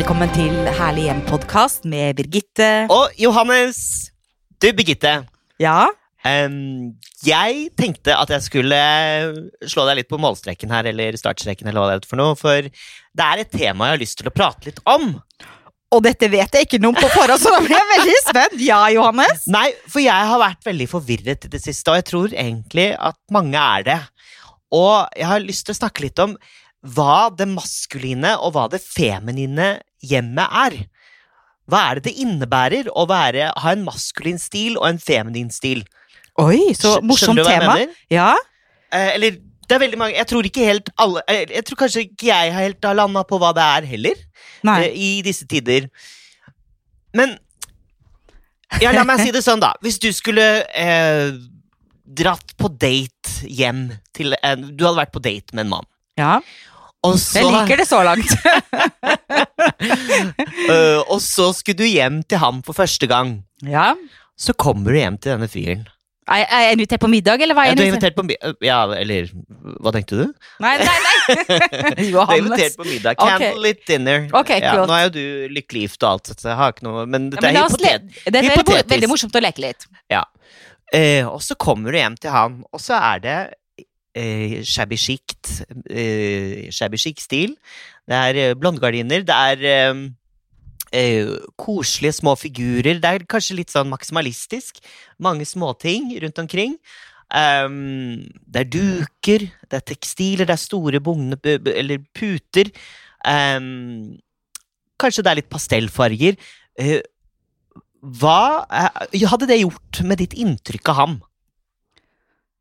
Velkommen til Herlig hjem-podkast med Birgitte. Og Johannes! Du, Birgitte. Ja, Um, jeg tenkte at jeg skulle slå deg litt på målstreken her, eller startstreken, eller hva det er for noe, for det er et tema jeg har lyst til å prate litt om. Og dette vet jeg ikke noe om på forhånd, så da blir jeg veldig spent. Ja, Johannes? Nei, for jeg har vært veldig forvirret i det siste, og jeg tror egentlig at mange er det. Og jeg har lyst til å snakke litt om hva det maskuline og hva det feminine hjemmet er. Hva er det det innebærer å være, ha en maskulin stil og en feminin stil? Oi, så morsomt morsomt skjønner du tema. Ja, Eh, eller det er veldig mange Jeg tror ikke helt alle eh, Jeg tror kanskje ikke jeg har helt har landa på hva det er heller, eh, i disse tider. Men Ja, la meg si det sånn, da. Hvis du skulle eh, dratt på date hjem til en Du hadde vært på date med en mann, Ja, så, jeg liker det så langt. uh, og så skulle du hjem til ham for første gang. Ja. Så kommer du hjem til denne fyren. Er, jeg invitert på middag, eller hva Ja, er du jeg invitert? invitert på middag, Ja, eller Hva tenkte du? Nei, nei, nei! Du er invitert på middag. Candlelit okay. dinner. Okay, ja, nå er jo du lykkelig gift og alt, så jeg har ikke noe Men Ja, men er hypotet. Det er hypotetisk. veldig morsomt å leke litt. Eh, og så kommer du hjem til han, og så er det eh, shabby chict. Eh, chic-stil. Det er blondegardiner blondgardiner, det er eh, eh, koselige små figurer. Det er kanskje litt sånn maksimalistisk. Mange småting rundt omkring. Um, det er duker, det er tekstiler, det er store bugne bu- bu- eller puter. Um, kanskje det er litt pastellfarger. Uh, hva eh, hadde det gjort med ditt inntrykk av ham?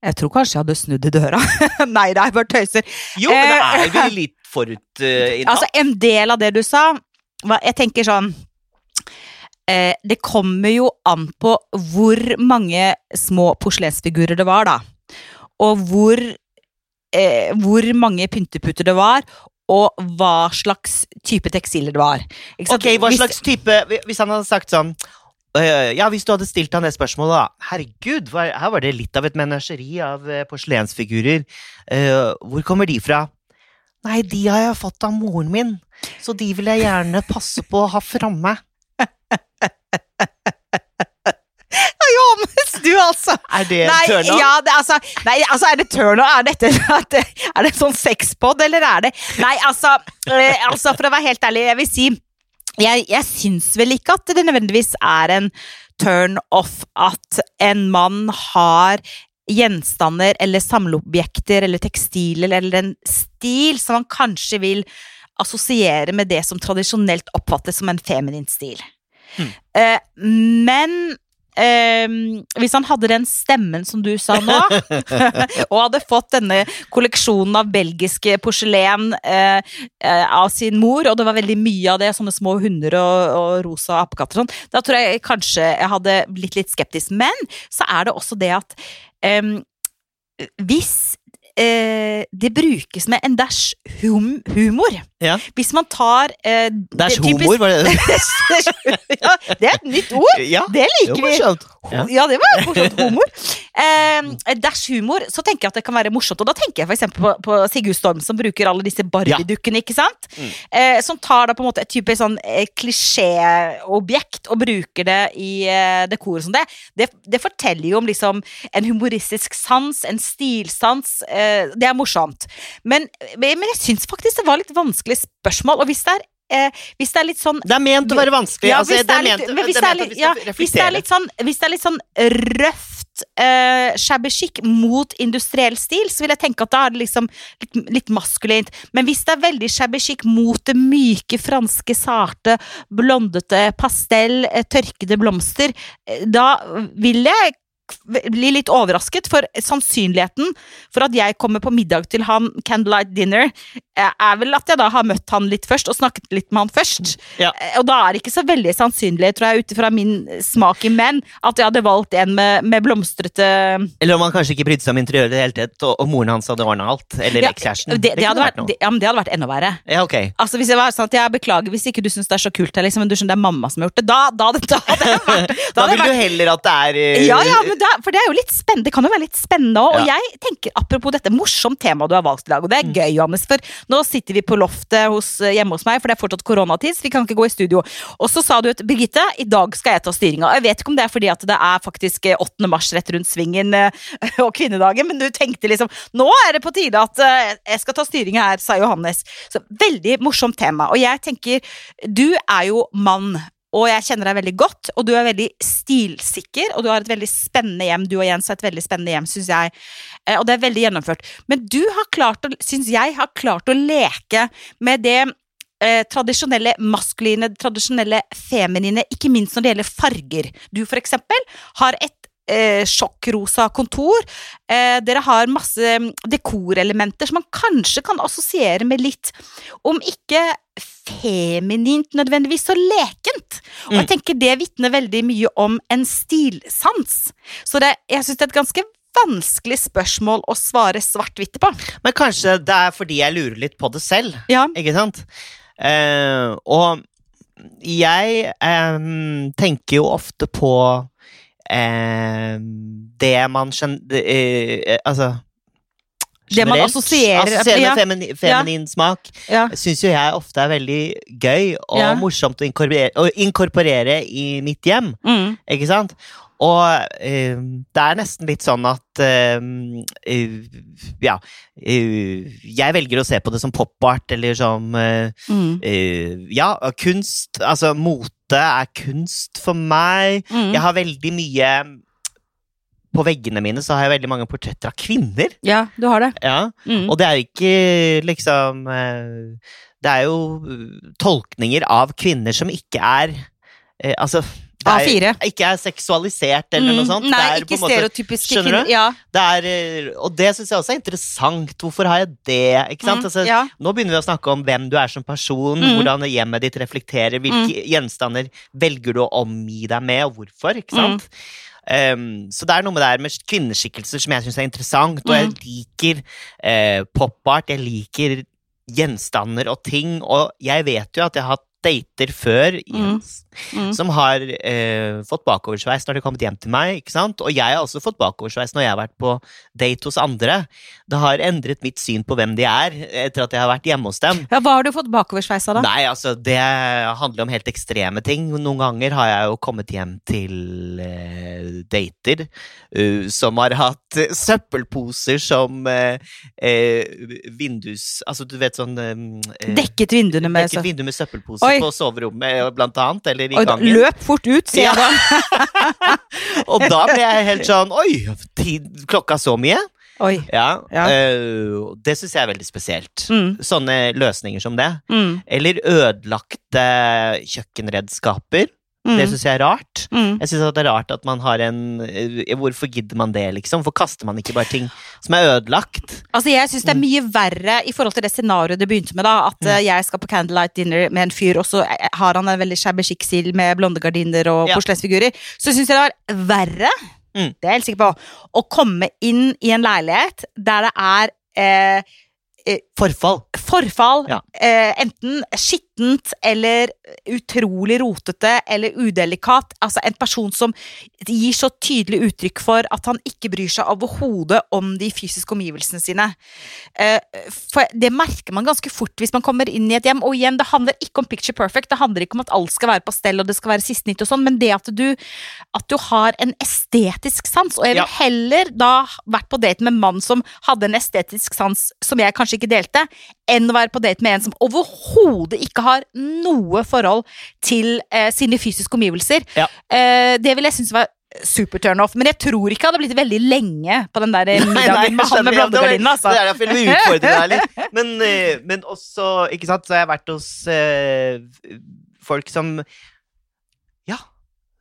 Jeg tror kanskje jeg hadde snudd i døra. nei, det er bare tøyser. Jo, men det Eh, er vel litt forut uh, Altså, en del av det du sa Jeg tenker sånn eh, Det kommer jo an på hvor mange små porselensfigurer det var, da. Og hvor eh, Hvor mange pynteputer det var, og hva slags type tekstiler det var. Ok, hva slags type Hvis han hadde sagt sånn Ja, hvis du hadde stilt han det spørsmålet, da. Herregud, her var det litt av et menasjeri av eh, porselensfigurer. Eh, hvor kommer de fra? Nei, de har jeg fått av moren min, så de vil jeg gjerne passe på å ha framme. Johannes, du altså! Er det Nei, turn on? ja, det, altså, nei, altså, er det turn on? Er, dette, at det- en det sånn sexpod, eller er det Nei, altså, eh, altså, for å være helt ærlig, jeg vil si Jeg, jeg syns vel ikke at det nødvendigvis er en turn off at en mann har gjenstander eller samleobjekter eller tekstiler eller en stil som man kanskje vil assosiere med det som tradisjonelt oppfattes som en feminin stil. Eh, men eh, hvis han hadde den stemmen som du sa nå, og hadde fått denne kolleksjonen av belgiske porselen eh, eh, av sin mor, og det var veldig mye av det, sånne små hunder og, og rosa apekatter og sånn, da tror jeg kanskje jeg hadde blitt litt skeptisk. Men så er det også det at em, hvis eh, det brukes med en dash hum humor Ja. Hvis man tar eh, Det det typisk- humor, var det ja, det er et nytt ord! Ja, Det jo, liker vi. Ja. Ja. det var morsomt. Humor. Eh, dash humor, så tenker jeg at det kan være morsomt. Og da tenker jeg eksempel på, på Sigurd Storm, som bruker alle disse Barbie-dukkene, ikke sant? Mm. Eh, som tar da på en måte et type sånn eh, klisjéobjekt og bruker det i eh, dekoret som det. det. Det forteller jo om liksom en humoristisk sans, en stilsans. Eh, det er morsomt. Men, men jeg syns faktisk det var litt vanskelig spørsmål. Og hvis det er Eh, hvis det er litt sånn Det er ment å være vanskelig. ja, altså, hvis det er litt, men hvis det det er er ment at litt, vi ja, hvis det er litt sånn, hvis det er litt sånn røft eh, shabby chic mot industriell stil, så vil jeg tenke at da er det liksom litt, litt maskulint. Men hvis det er veldig shabby chic mot det myke, franske, sarte, blondete, pastell, eh, tørkede blomster, eh, da vil jeg blir bli litt overrasket, for sannsynligheten for at jeg kommer på middag til han, candlelight dinner, er vel at jeg da har møtt han litt først, og snakket litt med han først. Ja. Eh, Og da er det ikke så veldig sannsynlig, tror jeg, ut ifra min smak i menn, at jeg hadde valgt en med, med blomstrete Eller om han kanskje ikke brydde seg om interiøret i det hele tatt, og, og moren hans hadde ordna alt. Eller Ja, ekskjæresten. det, det, det, hadde vært, det, ja, men det hadde vært enda verre. Ja, ok. Altså Hvis jeg var sånn at jeg beklager hvis ikke du syns det er så kult, her, liksom, men du skjønner det er mamma som har gjort det, da, da, da hadde jeg vært, da Da vil vært du heller at det er uh... ja, ja, men da, for det er jo litt spennende. Det kan jo være litt spennende òg. Og jeg tenker, apropos dette morsomt tema du har valgt i dag, og det er Mm. gøy, Johannes, for Nå sitter vi på loftet hos, eh, hjemme hos meg, for det er fortsatt koronatid, så vi kan ikke gå i studio. Og så sa du at Birgitte, i dag skal jeg ta styringa. Jeg vet ikke om det er fordi at det er faktisk eh, 8. mars rett rundt svingen eh, og kvinnedagen, men du tenkte liksom nå er det på tide at eh, jeg skal ta styringa her, sa Johannes. Så veldig morsomt tema. Og jeg tenker, du er jo mann. Og jeg kjenner deg veldig godt, og du er veldig stilsikker. Og du har et veldig spennende hjem. Du og Jens har et veldig spennende hjem, syns jeg. Eh, Og det er veldig gjennomført. Men du har klart å, syns jeg, har klart å leke med det eh, tradisjonelle maskuline, tradisjonelle feminine, ikke minst når det gjelder farger. Du, for eksempel, har et eh, sjokkrosa kontor. Eh, dere har masse mm, dekorelementer som man kanskje kan assosiere med litt, om ikke feminint nødvendigvis, så lekent. Og jeg Mm. tenker det vitner veldig mye om en stilsans. Så det, jeg syns det er et ganske vanskelig spørsmål å svare svart-hvitt på. Men kanskje det er fordi jeg lurer litt på det selv, Ja. ikke sant? Eh, og jeg eh, tenker jo ofte på em, det man skjønner eh, Altså Det man assosierer- ja. med feminin, feminin smak ja. syns jo jeg ofte er veldig gøy og Ja. morsomt å inkorporere, å inkorporere i mitt hjem. Mm. Ikke sant? Og uh, det er nesten litt sånn at uh, uh, Ja. eh, jeg velger å se på det som pop-art, eller som eh, Mm. eh, Ja, kunst Altså, mote er kunst for meg. Mm. Jeg har veldig mye På veggene mine så har jeg veldig mange portretter av kvinner. Ja, du har det. Ja. Mm. Og det er jo ikke liksom eh, Det er jo eh, tolkninger av kvinner som ikke er eh, Altså A4. ikke er seksualisert eller noe Mm. sånt. Nei, er på ikke stereotypiske kvinner. Ja. det er, eh, og det syns jeg også er interessant. Hvorfor har jeg det? Mm. Altså, ja. Nå begynner vi å snakke om hvem du er som person, Mm. hvordan hjemmet ditt reflekterer, hvilke gjenstander velger du å omgi deg med, og hvorfor. ikke sant? Um, så det er noe med det her med kvinneskikkelser som jeg syns er interessant, og jeg liker uh, pop-art, jeg liker gjenstander og ting, og jeg vet jo at jeg har hatt dater før Jens, Mm. som har eh, fått bakoversveis når de har kommet hjem til meg. ikke sant? Og jeg har også fått bakoversveis når jeg har vært på date hos andre. Det har endret mitt syn på hvem de er, etter at jeg har vært hjemme hos dem. ja, hva har du fått bakoversveis av, da? Nei, altså, det handler om helt ekstreme ting. Noen ganger har jeg jo kommet hjem til eh, dater uh, som har hatt søppelposer som eh, eh, vindus... Altså, du vet sånn Dekket vinduene med Dekket vindu med søppelpose Oi. på soverommet, blant annet, eller i Oi, gangen. løp fort ut, sier Ja. jeg da. Og da ble jeg helt sånn Oi, tid, klokka så mye? Oi. Ja. Ja. Øh, det syns jeg er veldig spesielt. Mm. Sånne løsninger som det. Mm. Eller ødelagte kjøkkenredskaper. Mm. Det syns jeg er rart. Mm. Jeg synes det er rart at man har en eh, Hvorfor gidder man det, liksom? Hvorfor kaster man ikke bare ting som er ødelagt? Altså, jeg syns det Mm. er mye verre i forhold til det scenarioet det begynte med. da At mm. jeg skal på candlelight dinner med en fyr, og så eh, har han en veldig shabby chic stil med blonde gardiner og Ja. porselensfigurer. Så syns jeg det var verre, Mm. det er jeg helt sikker på, å komme inn i en leilighet der det er eh, Forfall. forfall. Ja. Eh, enten skittent eller utrolig rotete eller udelikat. Altså en person som gir så tydelig uttrykk for at han ikke bryr seg overhodet om de fysiske omgivelsene sine. Eh, for det merker man ganske fort hvis man kommer inn i et hjem. Og igjen, det handler ikke om picture perfect, det handler ikke om at alt skal være på stell og det skal være siste nytt og sånn, men det at du, at du har en estetisk sans. Og jeg vil Ja. heller da vært på date med en mann som hadde en estetisk sans som jeg kanskje ikke delte, enn å være på date med en som overhodet ikke har noe forhold til eh, sine fysiske omgivelser. Ja. Eh, det vil jeg synes var super turn off, men jeg tror ikke det hadde blitt veldig lenge på den der Nei, nei, middagen med han med blondegardinen. det er altså. Det er derfor jeg vil deg litt. Men, eh, men også, ikke sant, så har jeg vært hos eh, folk som Ja,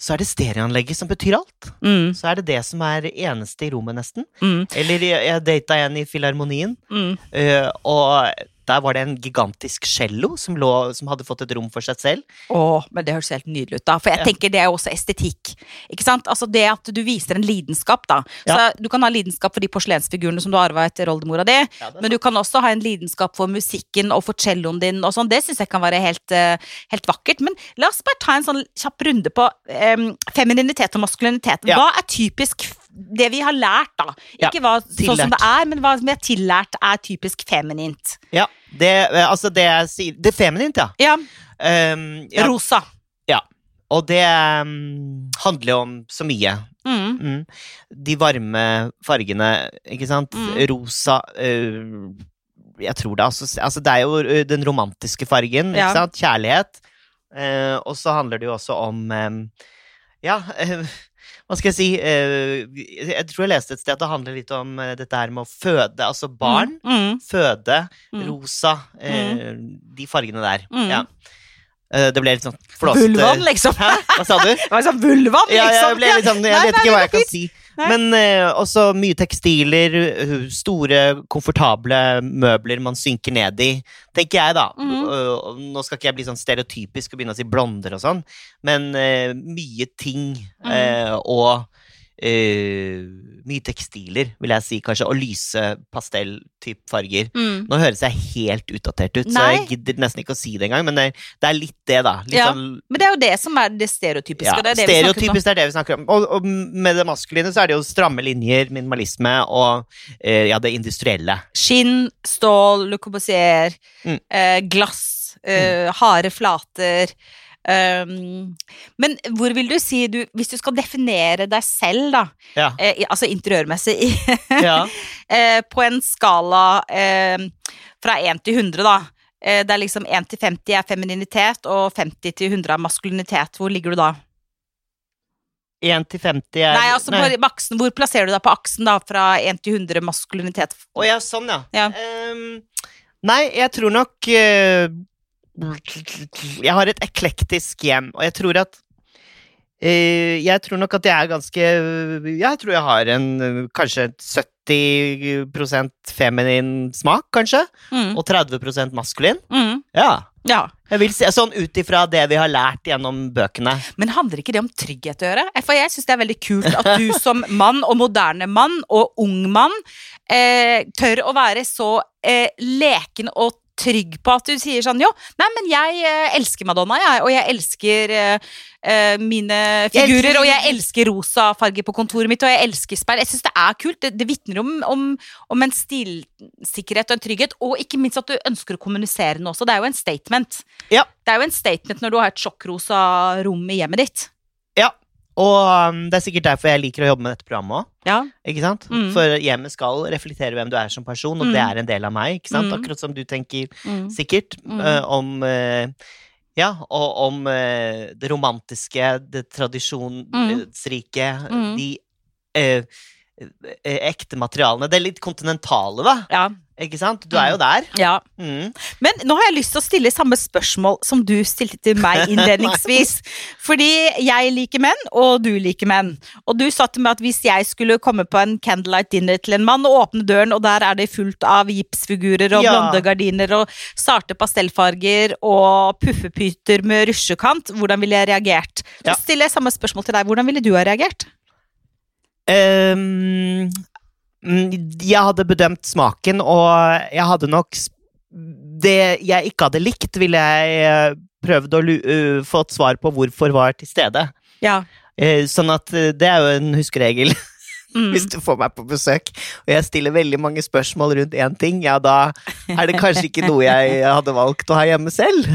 så er det stereoanlegget som betyr alt. Mm, Så er det det som er eneste i rommet, nesten. mm, Eller jeg, jeg data en i Filharmonien, mm. eh, og der var det en gigantisk cello som, lå, som hadde fått et rom for seg selv. Åh, men det høres helt nydelig ut da, for jeg Ja. tenker det er jo også estetikk. Ikke sant? Altså det at du viser en lidenskap da. Så Ja. du kan ha lidenskap for de porselensfigurene som du arva etter oldemora di, men du kan også ha en lidenskap for musikken og for celloen din og sånn. Det syns jeg kan være helt, eh, helt vakkert. Men la oss bare ta en sånn kjapp runde på um, femininitet og maskulinitet. Ja. Hva er typisk det vi har lært, da. Ikke hva sånn som det er, men hva som vi har tillært er typisk feminint. Ja, det, eh, altså det jeg sier Det er feminint, ja. Ja, Um, ja rosa. og det um, handler jo om så mye. Mm. Mm. De varme fargene, ikke sant? Mm. Rosa uh, Jeg tror det altså, altså Det er jo øh, den romantiske fargen, Ja. ikke sant? Kjærlighet. Uh, og så handler det jo også om um, Ja, eh, hva skal jeg si eh, Jeg tror jeg leste et sted at det handler litt om eh, dette her med å føde, altså barn. Mm. Føde, Mm. rosa, mm. de fargene der. Mm. Ja. Eh, det ble litt sånn flåsete. Vulvan, liksom. Hæ? Hva sa du? Det var sånn vulvan, Ja, liksom. jeg ble litt sånn, jeg vet ikke hva jeg kan si. Men eh, også mye tekstiler, uh, store, komfortable møbler man synker ned i, tenker jeg, da. Uh, nå skal ikke jeg bli sånn stereotypisk og begynne å si blonder og sånn, men eh, mye ting eh, og eh, mye tekstiler, vil jeg si, kanskje, og lyse pastell-type farger. Mm. Nå høres jeg helt utdatert ut, så jeg gidder nesten ikke å si det engang, men det, det er litt det, da. Litt Ja. sånn Men det er jo det som er det stereotypiske. ja, det er det stereotypisk er det vi snakker om. Og, og med det maskuline så er det jo stramme linjer, minimalisme og uh, ja, det industrielle. Skinn, stål, Le Corbusier, Mm. uh, glass, eh, harde flater. Um, men hvor vil du si du Hvis du skal definere deg selv, da, Ja. eh, altså interiørmessig, ja. eh, på en skala eh, fra 1 til 100, da. Eh, der liksom 1 til 50 er femininitet, og 50 til 100 er maskulinitet. Hvor ligger du da? 1 til 50 er Nei, altså På aksen, Hvor plasserer du deg på aksen da, fra 1 til 100 maskulinitet? Å ja, sånn, ja. Ja. Um, nei, jeg tror nok eh, Jeg har et eklektisk hjem, og jeg tror at uh, Jeg tror nok at jeg er ganske Jeg tror jeg har en kanskje 70% feminin smak, kanskje, Mm. og 30% maskulin. Mm. Ja. Ja. Jeg vil si, sånn ut ifra det vi har lært gjennom bøkene. Men handler ikke det om trygghet å gjøre? For jeg syns det er veldig kult at du som mann, og moderne mann, og ung mann, eh, tør å være så eh, leken og trygg på at du sier sånn jo, nei, men jeg eh, elsker Madonna, jeg, og jeg elsker eh, mine figurer, jeg og jeg elsker rosa farge på kontoret mitt, og jeg elsker speil. Jeg syns det er kult. Det, det vitner om, om, om en stilsikkerhet og en trygghet, og ikke minst at du ønsker å kommunisere noe også. Det er jo en statement. Ja. Det er jo en statement når du har et sjokkrosa rom i hjemmet ditt. Og um, det er sikkert derfor jeg liker å jobbe med dette programmet òg. Ja. Ikke sant? Mm. For hjemmet skal reflektere hvem du er som person, og Mm. det er en del av meg. Ikke sant? Mm. Akkurat som du tenker Mm. sikkert eh, om eh, Ja, og om eh, det romantiske, det tradisjonsrike, Mm. de ekte materialene. Det er litt kontinentale, da. Ja. Ikke sant? Du er jo der. ja. Mm. Men nå har jeg lyst til å stille samme spørsmål som du stilte til meg innledningsvis. Fordi jeg liker menn, og du liker menn. Og du sa til meg at hvis jeg skulle komme på en candlelight dinner til en mann, og åpne døren, og der er det fullt av gipsfigurer og Ja. blonde gardiner og sarte pastellfarger og puffepyter med rusjekant, hvordan ville jeg reagert? Så Ja. stiller jeg samme spørsmål til deg. Hvordan ville du ha reagert? Mm, jeg hadde bedømt smaken, og jeg hadde nok Det jeg ikke hadde likt, ville jeg eh, prøvd å uh, få et svar på hvorfor var til stede. Ja. Uh, sånn at eh, det er jo en huskeregel Mm. hvis du får meg på besøk, og jeg stiller veldig mange spørsmål rundt én ting, ja, da er det kanskje ikke noe jeg hadde valgt å ha hjemme selv.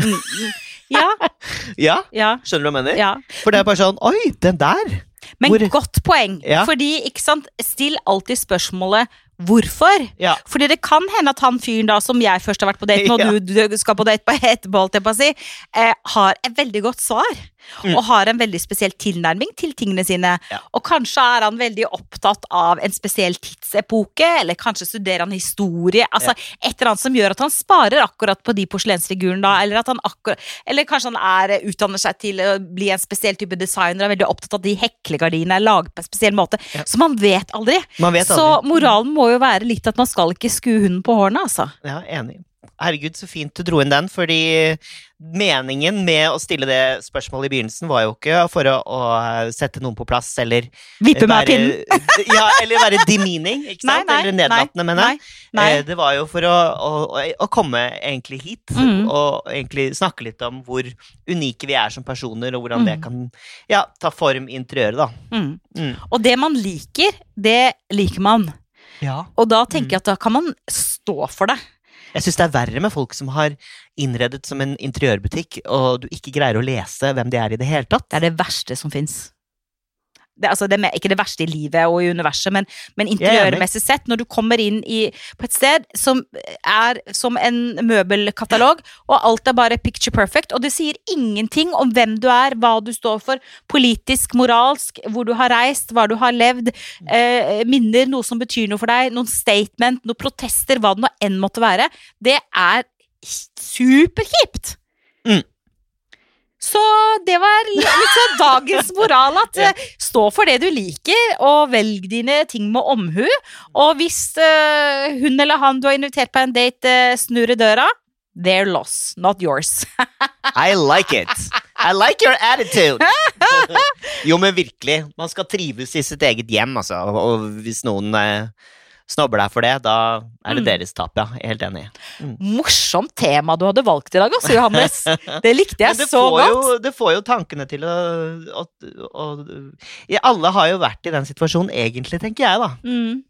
Ja. Ja, Ja. skjønner du hva jeg mener? ja. For det er bare sånn Oi, den der! Men Hvor- godt poeng. Ja. Fordi, ikke sant, still alltid spørsmålet hvorfor. Ja. Fordi det kan hende at han fyren da, som jeg først har vært på date med, Ja. og du, du skal på date på etterpå, holdt jeg på å si, eh, har et veldig godt svar. Mm. Og har en veldig spesiell tilnærming til tingene sine. Ja. Og kanskje er han veldig opptatt av en spesiell tidsepoke, eller kanskje studerer han historie. Altså et eller annet som gjør at han sparer akkurat på de porselensfigurene da, eller, at han akkurat, eller kanskje han er, eh, utdanner seg til å bli en spesiell type designer, er veldig opptatt av de heklegardinene er laget på en spesiell måte. Så man vet aldri. Man vet Så moralen må jo være litt at man skal ikke skue hunden på hårene, altså. Ja, enig. herregud, så fint du dro inn den, fordi meningen med å stille det spørsmålet i begynnelsen var jo ikke for å, å sette noen på plass, eller Vippe meg av pinnen. ja, eller være demeaning, ikke sant? nei, eller nedlatende, mener jeg. Nei, nei. Eh, Det var jo for å, å, å komme egentlig hit, mm. og egentlig snakke litt om hvor unike vi er som personer, og hvordan det Mhm. kan ja, ta form i interiøret, da. Mm. Mm. Og det man liker, det liker man. Ja. Og da tenker jeg at da kan man stå for det. Jeg syns det er verre med folk som har innredet som en interiørbutikk, og du ikke greier å lese hvem de er i det hele tatt. Det er det verste som fins. Det, altså, det er ikke det verste i livet og i universet, men, men er interiørmessig sett, når du kommer inn i, på et sted som er som en møbelkatalog, og alt er bare picture perfect, og det sier ingenting om hvem du er, hva du står for, politisk, moralsk, hvor du har reist, hva du har levd, eh, minner, noe som betyr noe for deg, noen statement, noen protester, hva det nå enn måtte være, det er superkjipt! Mm. Så det var sånn dagens moral at Ja. eh, stå for det du liker, og velg dine ting med omhu. Og hvis uh, hun eller han du har invitert på en date, uh, snur i døra, their loss, not yours. I like it! I like your attitude! jo, men virkelig. Man skal trives i sitt eget hjem, altså. Og, hvis noen eh, snobber deg for det, da er det Mm. deres tap, ja. Jeg er helt enig. Morsomt tema du hadde valgt i dag, altså, Johannes. Det likte jeg det så godt. Jo, det får jo tankene til å, å, å ja, Alle har jo vært i den situasjonen, egentlig, tenker jeg, da. Mm.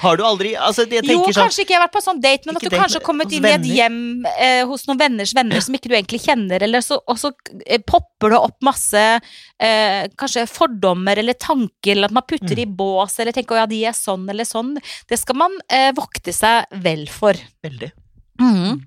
Har du aldri altså, jeg Jo, sånn kanskje ikke jeg har vært på sånn date, men at du date, kanskje har kommet inn i et hjem eh, hos noen venners venner som ikke du egentlig kjenner, eller så, og så eh, popper det opp masse eh, kanskje fordommer eller tanker, eller at man putter Mm. i bås, eller tenker å ja, de er sånn eller sånn. Det skal man eh, vokte seg vel for. Veldig. Mhm.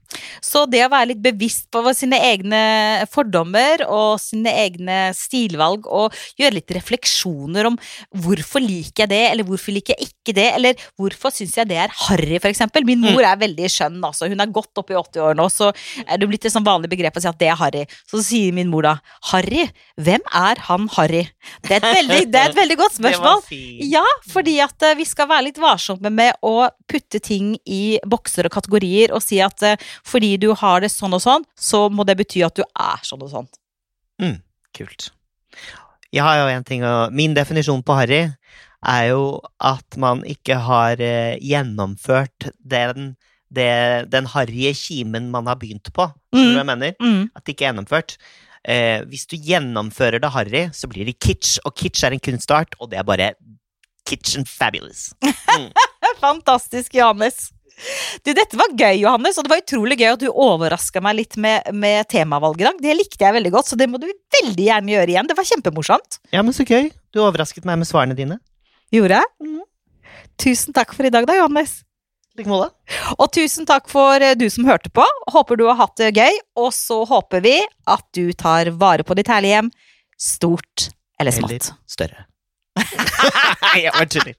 Så det å være litt bevisst på sine egne fordommer og sine egne stilvalg, og gjøre litt refleksjoner om hvorfor liker jeg det, eller hvorfor liker jeg ikke det, eller hvorfor syns jeg det er harry, for eksempel. Min mor er veldig skjønn, altså. Hun er godt oppe i 80 år nå, så er det blitt et sånn vanlig begrep å si at det er harry. Så sier min mor da harry? Hvem er han harry? Det er et veldig, det er et veldig godt spørsmål. Ja, fordi at eh, vi skal være litt varsomme med å putte ting i bokser og kategorier og si at eh, fordi du har det sånn og sånn, så må det bety at du er sånn og sånn. Kult. Jeg har jo en ting å Min definisjon på harry er jo at man ikke har eh, gjennomført den, det, den harrye kimen man har begynt på. Hva jeg mener? Mm. At det ikke er gjennomført. Eh, hvis du gjennomfører det harry, så blir det kitsch, og kitsch er en kunstart, og det er bare kitsch and fabulous. Mm. Fantastisk, Johannes. Du, dette var gøy, Johannes, og det var utrolig gøy at du overraska meg litt med, med temavalget i dag. Det likte jeg veldig godt, så det må du veldig gjerne gjøre igjen. Det var kjempemorsomt. Ja, men så gøy. Du overrasket meg med svarene dine. Gjorde jeg? Mm. Tusen takk for i dag, da, Johannes. Like måte. Og tusen takk for eh, du som hørte på. Håper du har hatt det gøy. Og så håper vi at du tar vare på ditt herlige hjem, stort eller smått. Eller større. jeg bare tuller.